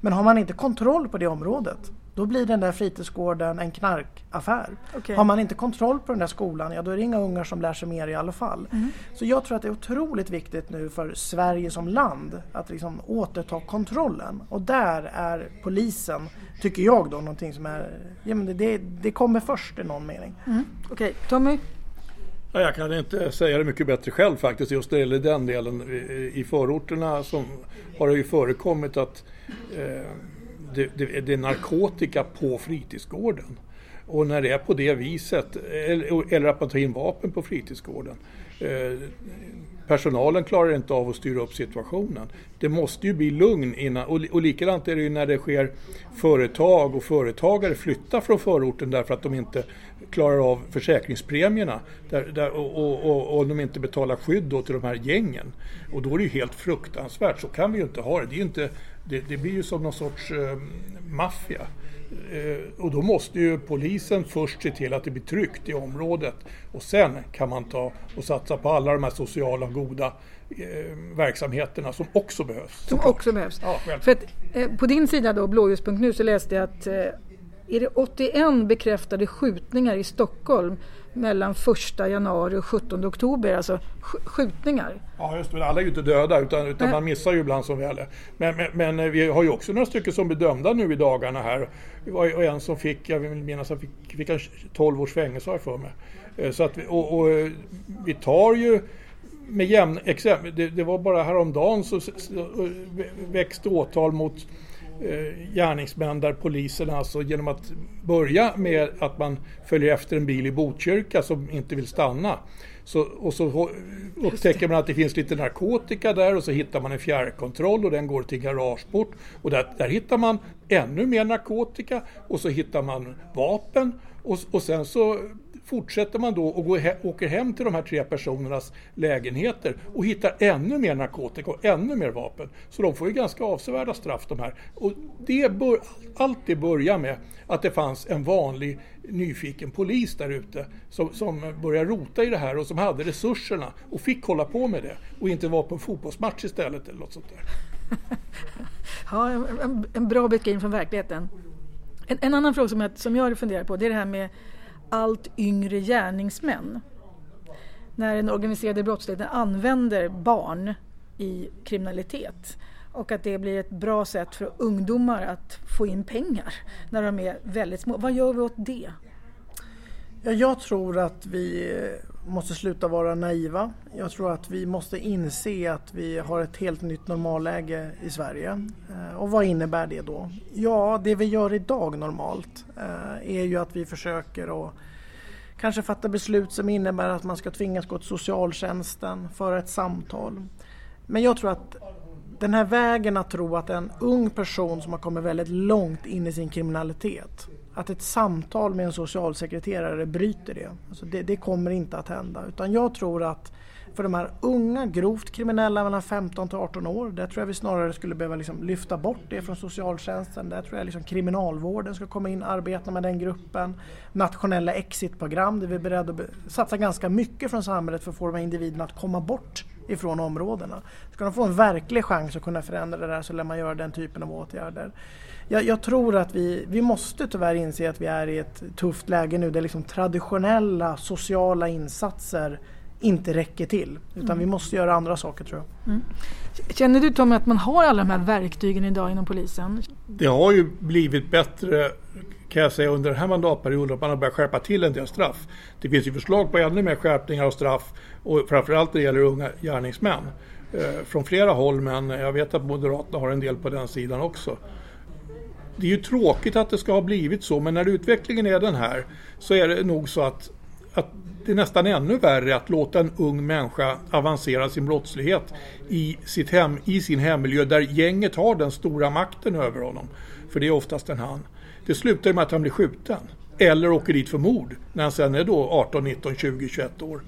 Men har man inte kontroll på det området då blir den där fritidsgården en knarkaffär. Okay. Har man inte kontroll på den där skolan, ja då är det inga ungar som lär sig mer i alla fall. Mm. Så jag tror att det är otroligt viktigt nu för Sverige som land att liksom återta kontrollen. Och där är polisen, tycker jag då, någonting som är, ja men det, det kommer först i någon mening. Mm. Okej, okay. Tommy? Ja, jag kan inte säga det mycket bättre själv faktiskt just när det gäller den delen. I förorterna som har det ju förekommit att eh, det, det, det är narkotika på fritidsgården. Och när det är på det viset, eller, eller att man tar in vapen på fritidsgården. Eh, personalen klarar inte av att styra upp situationen. Det måste ju bli lugn innan, och, och likadant är det ju när det sker företag och företagare flyttar från förorten därför att de inte klarar av försäkringspremierna där, där, och, och, och, och de inte betalar skydd då till de här gängen. Och då är det ju helt fruktansvärt, så kan vi ju inte ha det. Det, är inte, det, det blir ju som någon sorts eh, maffia. Eh, och då måste ju polisen först se till att det blir tryggt i området och sen kan man ta och satsa på alla de här sociala goda eh, verksamheterna som också behövs. Som också behövs. Ja, För att, eh, på din sida då, blåljus.nu, så läste jag att eh, är det 81 bekräftade skjutningar i Stockholm mellan 1 januari och 17 oktober, alltså skjutningar. Ja just det, alla är ju inte döda utan, utan man missar ju ibland som väl är. Men, men, men, eh, vi har ju också några stycken som blir dömda nu i dagarna här. Det var en som fick, jag vill minnas han fick, fick 12 års fängelse har jag för mig. Eh, så att vi, och, och, eh, vi tar ju med jämn exempel, det, det var bara häromdagen så, så växte åtal mot Eh, gärningsmän där polisen alltså genom att börja med att man följer efter en bil i Botkyrka som inte vill stanna. Så, och så upptäcker man att det finns lite narkotika där och så hittar man en fjärrkontroll och den går till garageport. Och där, där hittar man ännu mer narkotika och så hittar man vapen och, och sen så fortsätter man då och går, åker hem till de här tre personernas lägenheter och hittar ännu mer narkotika och ännu mer vapen. Så de får ju ganska avsevärda straff de här. Och det bör, allt det börjar med att det fanns en vanlig nyfiken polis där ute som, som började rota i det här och som hade resurserna och fick hålla på med det och inte var på en fotbollsmatch istället eller något sånt där. ja, en, en bra beskrivning från verkligheten. En, en, annan fråga som jag, som jag funderar på det är det här med allt yngre gärningsmän. När den organiserade brottsligheten använder barn i kriminalitet och att det blir ett bra sätt för ungdomar att få in pengar när de är väldigt små. Vad gör vi åt det? Ja, jag tror att vi måste sluta vara naiva. Jag tror att vi måste inse att vi har ett helt nytt normalläge i Sverige. Eh, och vad innebär det då? Ja, det vi gör idag normalt eh, är ju att vi försöker att kanske fatta beslut som innebär att man ska tvingas gå till socialtjänsten, föra ett samtal. Men jag tror att den här vägen att tro att en ung person som har kommit väldigt långt in i sin kriminalitet att ett samtal med en socialsekreterare bryter det. Alltså det, det, kommer inte att hända. Utan jag tror att för de här unga grovt kriminella mellan 15 till 18 år, där tror jag vi snarare skulle behöva liksom lyfta bort det från socialtjänsten. Där tror jag liksom kriminalvården ska komma in och arbeta med den gruppen. Nationella exitprogram där vi är beredda att satsa ganska mycket från samhället för att få de här individerna att komma bort ifrån områdena. Ska de få en verklig chans att kunna förändra det där så lär man göra den typen av åtgärder. Jag, jag, tror att vi, vi måste tyvärr inse att vi är i ett tufft läge nu där liksom traditionella sociala insatser inte räcker till. Utan mm. vi måste göra andra saker tror jag. Mm. Känner du Tommy att man har alla de här verktygen idag inom polisen? Det har ju blivit bättre kan jag säga under den här mandatperioden att man har börjat skärpa till en del straff. Det finns ju förslag på ännu mer skärpningar av straff och framförallt när det gäller unga gärningsmän. Eh, från flera håll men jag vet att Moderaterna har en del på den sidan också. Det är ju tråkigt att det ska ha blivit så men när utvecklingen är den här så är det nog så att, att det är nästan ännu värre att låta en ung människa avancera sin brottslighet i, sitt hem, i sin hemmiljö där gänget har den stora makten över honom. För det är oftast en han. Det slutar med att han blir skjuten. Eller åker dit för mord när han sen är då 18, 19, 20, 21 år.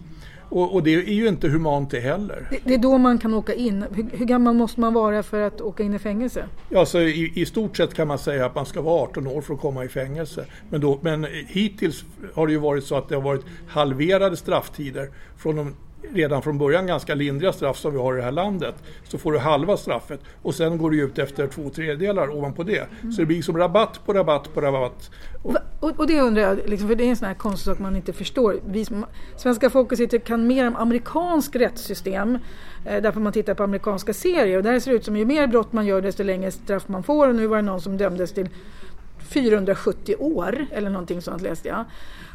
Och, och, det är ju inte humant det heller. Det, det, är då man kan åka in. Hur, hur, gammal måste man vara för att åka in i fängelse? Ja, så i, i, stort sett kan man säga att man ska vara 18 år för att komma i fängelse. Men, då, men hittills har det ju varit så att det har varit halverade strafftider från de redan från början ganska lindriga straff som vi har i det här landet så får du halva straffet och sen går du ut efter två tredjedelar ovanpå det. Mm. Så det blir som rabatt på rabatt på rabatt. Och, och, och det undrar jag, liksom, för det är en sån här konstig sak man inte förstår. Vi som, svenska folket sitter kan mer om amerikansk rättssystem eh, därför man tittar på amerikanska serier och där ser det ut som ju mer brott man gör desto längre straff man får och nu var det någon som dömdes till 470 år eller någonting sånt läste jag.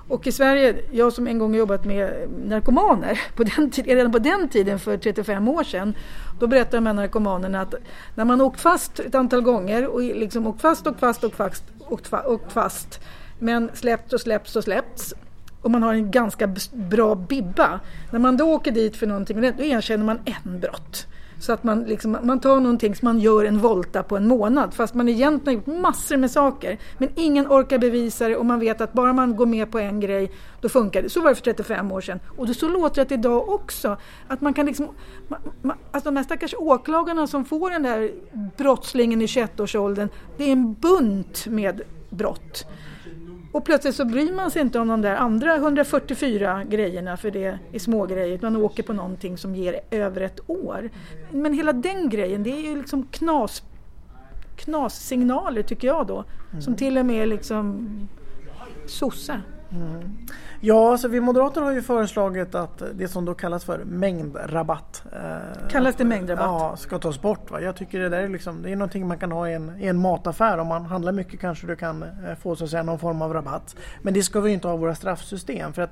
Och i Sverige, jag som en gång jobbat med narkomaner, på den, redan på den tiden för 35 år sedan, då berättade de här narkomanerna att när man åkt fast ett antal gånger och liksom åkt fast och fast och fast, åkt, åkt fast men släppts och släppts och släppts och man har en ganska bra bibba. När man då åker dit för någonting, då erkänner man en brott. Så att man, liksom, man tar någonting som man gör en volta på en månad fast man egentligen har gjort massor med saker. Men ingen orkar bevisa det och man vet att bara man går med på en grej då funkar det. Så var det för 35 år sedan. Och så låter det idag också. Att man kan liksom, man, man, alltså de här stackars åklagarna som får den där brottslingen i 21-årsåldern, det är en bunt med brott. Och plötsligt så bryr man sig inte om de där andra 144 grejerna för det är små grejer. Man åker på någonting som ger över ett år. Men hela den grejen, det är ju liksom knas, knassignaler tycker jag då. Mm. Som till och med liksom sosse. Mm. Ja, alltså vi moderater har ju föreslagit att det som då kallas för mängdrabatt. Eh, kallas det mängdrabatt? Ja, ska tas bort. Va? Jag tycker det där är, liksom, det är någonting man kan ha i en, i en mataffär. Om man handlar mycket kanske du kan eh, få så att säga, någon form av rabatt. Men det ska vi inte ha i våra straffsystem. För att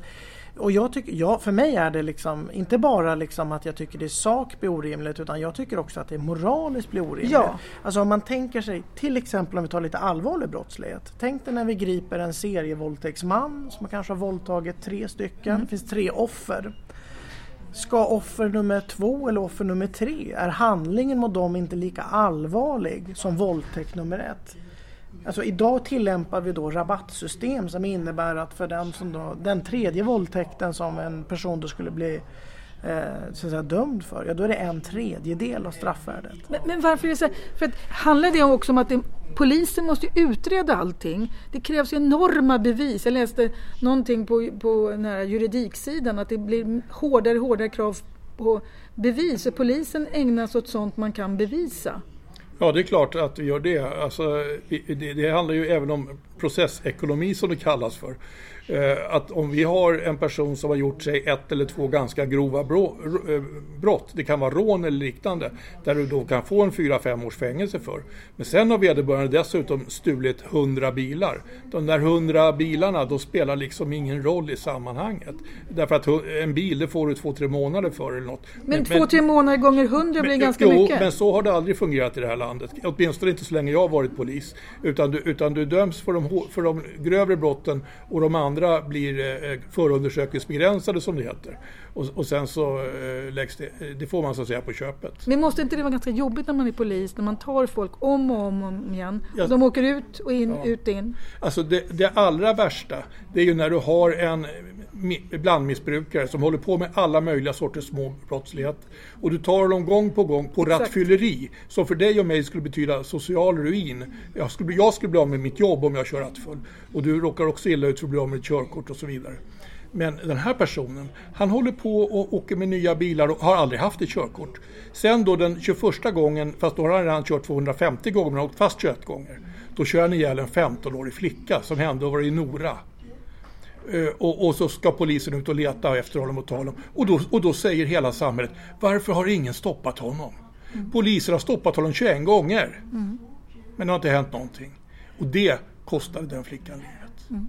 och jag tycker, ja, för mig är det liksom inte bara liksom att jag tycker det i sak blir orimligt utan jag tycker också att det moraliskt blir orimligt. Ja. Alltså om man tänker sig till exempel om vi tar lite allvarlig brottslighet. Tänk dig när vi griper en serievåldtäktsman som kanske har våldtagit tre stycken. Mm. Det finns tre offer. Ska offer nummer två eller offer nummer tre, är handlingen mot dem inte lika allvarlig som våldtäkt nummer ett? Alltså idag tillämpar vi då rabattsystem som innebär att för den, som då, den tredje våldtäkten som en person då skulle bli eh, så att säga, dömd för, ja då är det en tredjedel av straffvärdet. Men, men varför är det så? För att, handlar det också om att det, polisen måste utreda allting? Det krävs enorma bevis. Jag läste någonting på, på den här juridiksidan att det blir hårdare och hårdare krav på bevis. Och polisen ägnar sig åt sånt man kan bevisa. Ja, det är klart att vi gör det. Alltså, det, det handlar ju även om processekonomi som det kallas för. Eh, att om vi har en person som har gjort sig ett eller två ganska grova eh, brott, det kan vara rån eller liknande, där du då kan få en 4-5 års fängelse för. Men sen har vederbörande dessutom stulit 100 bilar. De där 100 bilarna, de spelar liksom ingen roll i sammanhanget. Därför att en bil, det får du två, tre månader för eller något. Men, men två, tre månader gånger 100 blir men, ganska jo, mycket. men så har det aldrig fungerat i det här landet. Åtminstone inte så länge jag har varit polis. Utan du, utan du döms för de, för de grövre brotten och de andra andra blir eh, förundersökningsbegränsade som det heter. Och, och sen så eh, läggs det, det får man så att säga på köpet. Men måste inte det vara ganska jobbigt när man är polis, när man tar folk om och om, om igen? Och de åker ut och in, ja. ut in. Alltså det, det allra värsta, det är ju när du har en blandmissbrukare som håller på med alla möjliga sorters småbrottslighet. Och du tar dem gång på gång på Exakt. rattfylleri. Som för dig och mig skulle betyda social ruin. Jag skulle, jag skulle bli av med mitt jobb om jag kör rattfull. Och du råkar också illa ut för att bli av med ditt körkort och så vidare. Men den här personen, han håller på och åker med nya bilar och har aldrig haft ett körkort. Sen då den 21 gången, fast då har han redan kört 250 gånger men åkt fast 21 gånger. Då kör han ihjäl en 15-årig flicka som hände var i Nora. Eh, och, och, så ska polisen ut och leta efter honom och ta honom. Och då, och då säger hela samhället, varför har ingen stoppat honom? Mm. Polisen har stoppat honom 21 gånger. Mm. Men det har inte hänt någonting. Och det kostade den flickan livet. Mm.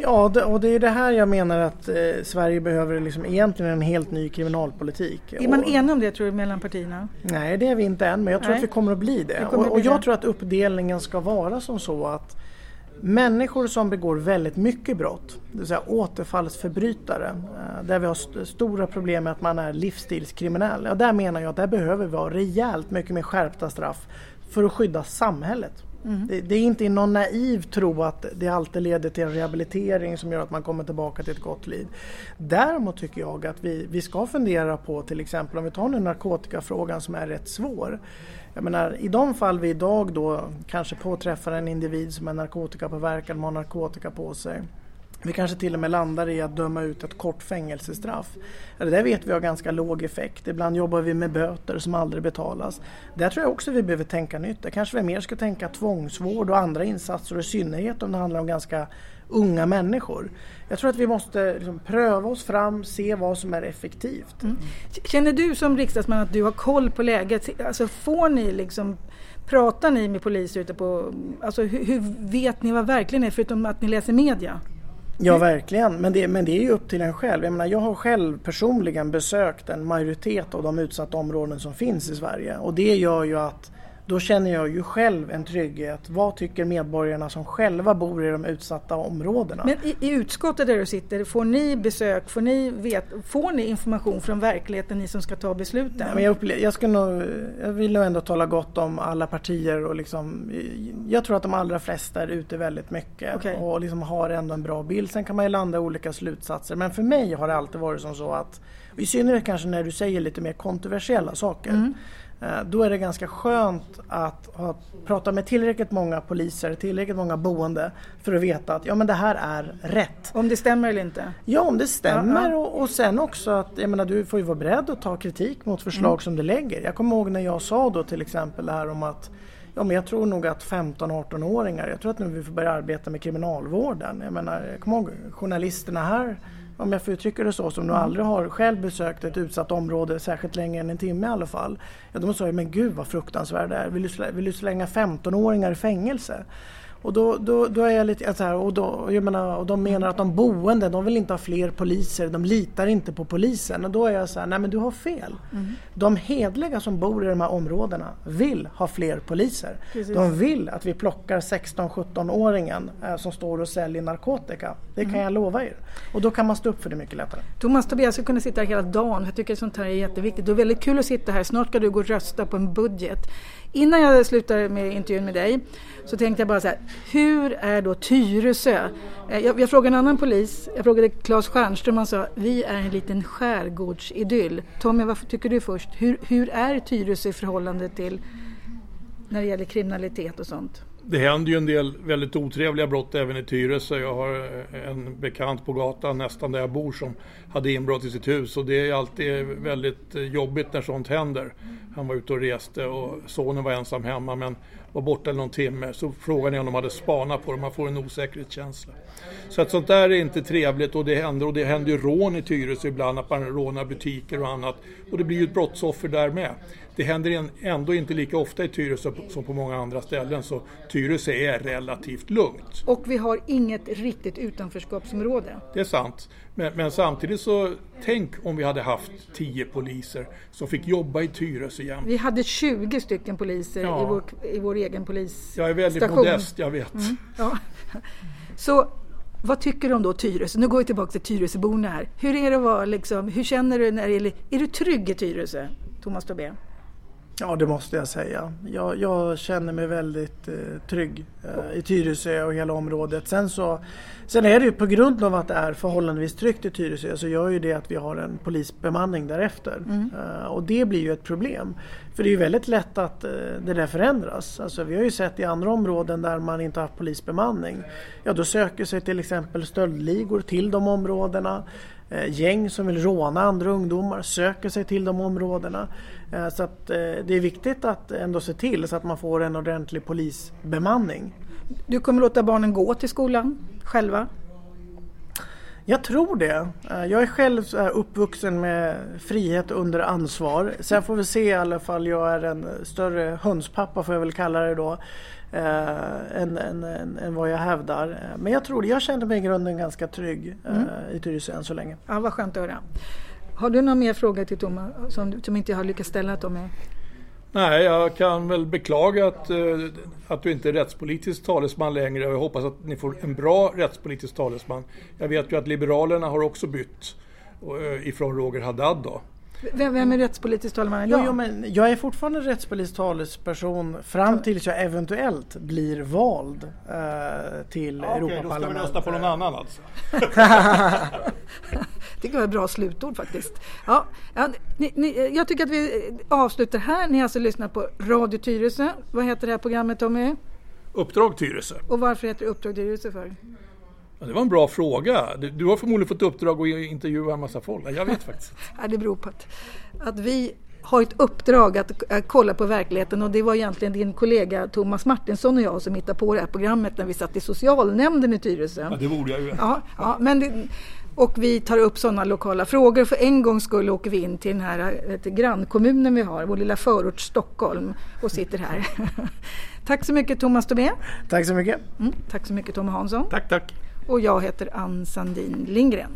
Ja, det, och det är det här jag menar att eh, Sverige behöver liksom egentligen en helt ny kriminalpolitik. Är man enig om det tror du mellan partierna? Nej, det är vi inte än, men jag tror Nej. att vi kommer att bli det. Och, och, jag tror att uppdelningen ska vara som så att Människor som begår väldigt mycket brott, det vill säga återfallsförbrytare, eh, där vi har st stora problem med att man är livsstilskriminell. Ja, där menar jag att där behöver vi ha rejält mycket mer skärpta straff för att skydda samhället. Mm. Det, det, är inte någon naiv tro att det alltid leder till en rehabilitering som gör att man kommer tillbaka till ett gott liv. Däremot tycker jag att vi, vi ska fundera på till exempel om vi tar nu narkotikafrågan som är rätt svår. Jag menar, I de fall vi idag då kanske påträffar en individ som är narkotikapåverkad, och har narkotika på sig. Vi kanske till och med landar i att döma ut ett kort fängelsestraff. Det där vet vi har ganska låg effekt. Ibland jobbar vi med böter som aldrig betalas. Där tror jag också vi behöver tänka nytt. Där kanske vi mer ska tänka tvångsvård och andra insatser i synnerhet om det handlar om ganska unga människor. Jag tror att vi måste liksom pröva oss fram, se vad som är effektivt. Mm. Känner du som riksdagsman att du har koll på läget? Alltså får ni liksom Pratar ni med poliser ute på... Alltså hur, hur vet ni vad verkligen är förutom att ni läser media? Ja, verkligen. Men det, men det är ju upp till en själv. Jag, menar, jag har själv personligen besökt en majoritet av de utsatta områden som finns i Sverige. Och det gör ju att då känner jag ju själv en trygghet. Vad tycker medborgarna som själva bor i de utsatta områdena? Men i, i utskottet där du sitter, får ni besök, får ni, vet, får ni information från verkligheten, ni som ska ta besluten? Nej, men jag, upple- jag, ska nog, jag vill nog ändå tala gott om alla partier och liksom, jag tror att de allra flesta är ute väldigt mycket okay. och liksom har ändå en bra bild. Sen kan man ju landa i olika slutsatser. Men för mig har det alltid varit som så att, i synnerhet kanske när du säger lite mer kontroversiella saker, mm. Eh, då är det ganska skönt att ha, prata med tillräckligt många poliser, tillräckligt många boende för att veta att ja, men det här är rätt. Om det stämmer eller inte? Ja, om det stämmer ja. Och, och sen också att jag menar, du får ju vara beredd att ta kritik mot förslag mm. som du lägger. Jag kommer ihåg när jag sa då till exempel det här om att Ja, men jag tror nog att 15-18-åringar, jag tror att nu vi får börja arbeta med kriminalvården. Jag menar, jag kommer ihåg journalisterna här om jag får uttrycka det så, som du aldrig har själv besökt ett utsatt område särskilt länge än en timme i alla fall. Ja, de sa men gud vad fruktansvärt det är. Vill du, vill du slänga 15-åringar i fängelse? Och då, då, då är jag lite så här, och, då, jag menar, och de menar att de boende, de vill inte ha fler poliser, de litar inte på polisen. Och då är jag så här, nej men du har fel. Mm. De hedliga som bor i de här områdena vill ha fler poliser. Precis. De vill att vi plockar 16-17-åringen eh, som står och säljer narkotika. Det kan mm. jag lova er. Och då kan man stå upp för det mycket lättare. Thomas Tobias skulle kunna sitta här hela dagen. Jag tycker sånt här är jätteviktigt. Det är väldigt kul att sitta här. Snart ska du gå och rösta på en budget. Innan jag slutar med intervjun med dig så tänkte jag bara så här, hur är då Tyresö? Eh, jag, jag frågade en annan polis, jag frågade Claes Stjernström, han sa vi är en liten skärgårdsidyll. Tommy, vad tycker du först? Hur, hur är Tyresö i förhållande till när det gäller kriminalitet och sånt? Det händer ju en del väldigt otrevliga brott även i Tyresö. Jag har eh, en bekant på gatan nästan där jag bor som hade inbrott i sitt hus och det är alltid väldigt eh, jobbigt när sånt händer. Han var ute och reste och sonen var ensam hemma men var borta någon timme så frågade ni om de hade spanat på dem. Man får en osäkerhetskänsla. Så att sånt där är inte trevligt och det händer och det händer ju rån i Tyresö ibland att man rånar butiker och annat och det blir ju ett brottsoffer där med. Det händer ändå inte lika ofta i Tyresö som på många andra ställen så Tyresö är relativt lugnt. Och vi har inget riktigt utanförskapsområde. Det är sant. Men, men, samtidigt så tänk om vi hade haft 10 poliser som fick jobba i Tyresö jämt. Vi hade 20 stycken poliser ja. i, vår, i vår egen polisstation. Jag är väldigt station. modest, jag vet. Mm, ja. Så vad tycker du om då Tyresö? Nu går vi tillbaka till Tyresöborna här. Hur är det att vara liksom, hur känner du när det är, är du trygg i Tyresö, Thomas Tobé? Ja, det måste jag säga. Jag, jag känner mig väldigt eh, trygg eh, i Tyresö och hela området. Sen, så, sen är det ju på grund av att det är förhållandevis tryggt i Tyresö så gör ju det att vi har en polisbemanning därefter. Mm. Eh, och det blir ju ett problem. För det är ju väldigt lätt att eh, det där förändras. Alltså, vi har ju sett i andra områden där man inte haft polisbemanning. Ja, då söker sig till exempel stöldligor till de områdena. Eh, gäng som vill råna andra ungdomar söker sig till de områdena. Eh, så att eh, det är viktigt att ändå se till så att man får en ordentlig polisbemanning. Du kommer låta barnen gå till skolan själva? Jag tror det. Jag är själv uppvuxen med frihet under ansvar. Sen får vi se i alla fall jag är en större hönspappa får jag väl kalla det då eh, än, än, än, än, vad jag hävdar. Men jag tror det. Jag känner mig i grunden ganska trygg eh, mm. i Tyresö än så länge. Ja, vad skönt att höra. Har du några mer frågor till Thomas som, som inte jag har lyckats ställa till mig? Nej, jag kan väl beklaga att, eh, att du inte är rättspolitisk talesman längre och jag hoppas att ni får en bra rättspolitisk talesman. Jag vet ju att Liberalerna har också bytt eh, ifrån Roger Haddad då. Vem, vem är rättspolitisk talman idag? Jo, jo, men jag är fortfarande rättspolitisk talesperson fram tills jag eventuellt blir vald eh, till ja, Europaparlamentet. Okej, då ska vi rösta på någon annan alltså? det var ett bra slutord faktiskt. Ja, ja ni, ni, jag tycker att vi avslutar här. Ni har alltså lyssnat på Radio Tyresö. Vad heter det här programmet Tommy? Uppdrag Tyresö. Och varför heter det Uppdrag Tyresö för? Ja, det var en bra fråga. Du har förmodligen fått uppdrag att intervjua en massa folk. Jag vet faktiskt ja, Det beror på att, att vi har ett uppdrag att, att, kolla på verkligheten och det var egentligen din kollega Thomas Martinsson och jag som hittade på det här programmet när vi satt i socialnämnden i Tyresö. Ja, det borde jag ju. Ja, ja, men det, och vi tar upp sådana lokala frågor. För en gång skulle åker vi in till den här vet, grannkommunen vi har, vår lilla förort Stockholm och sitter här. tack så mycket Thomas Tobé. Tack så mycket. Mm, tack så mycket Tom Hansson. Tack, tack och jag heter Ann Sandin Lindgren.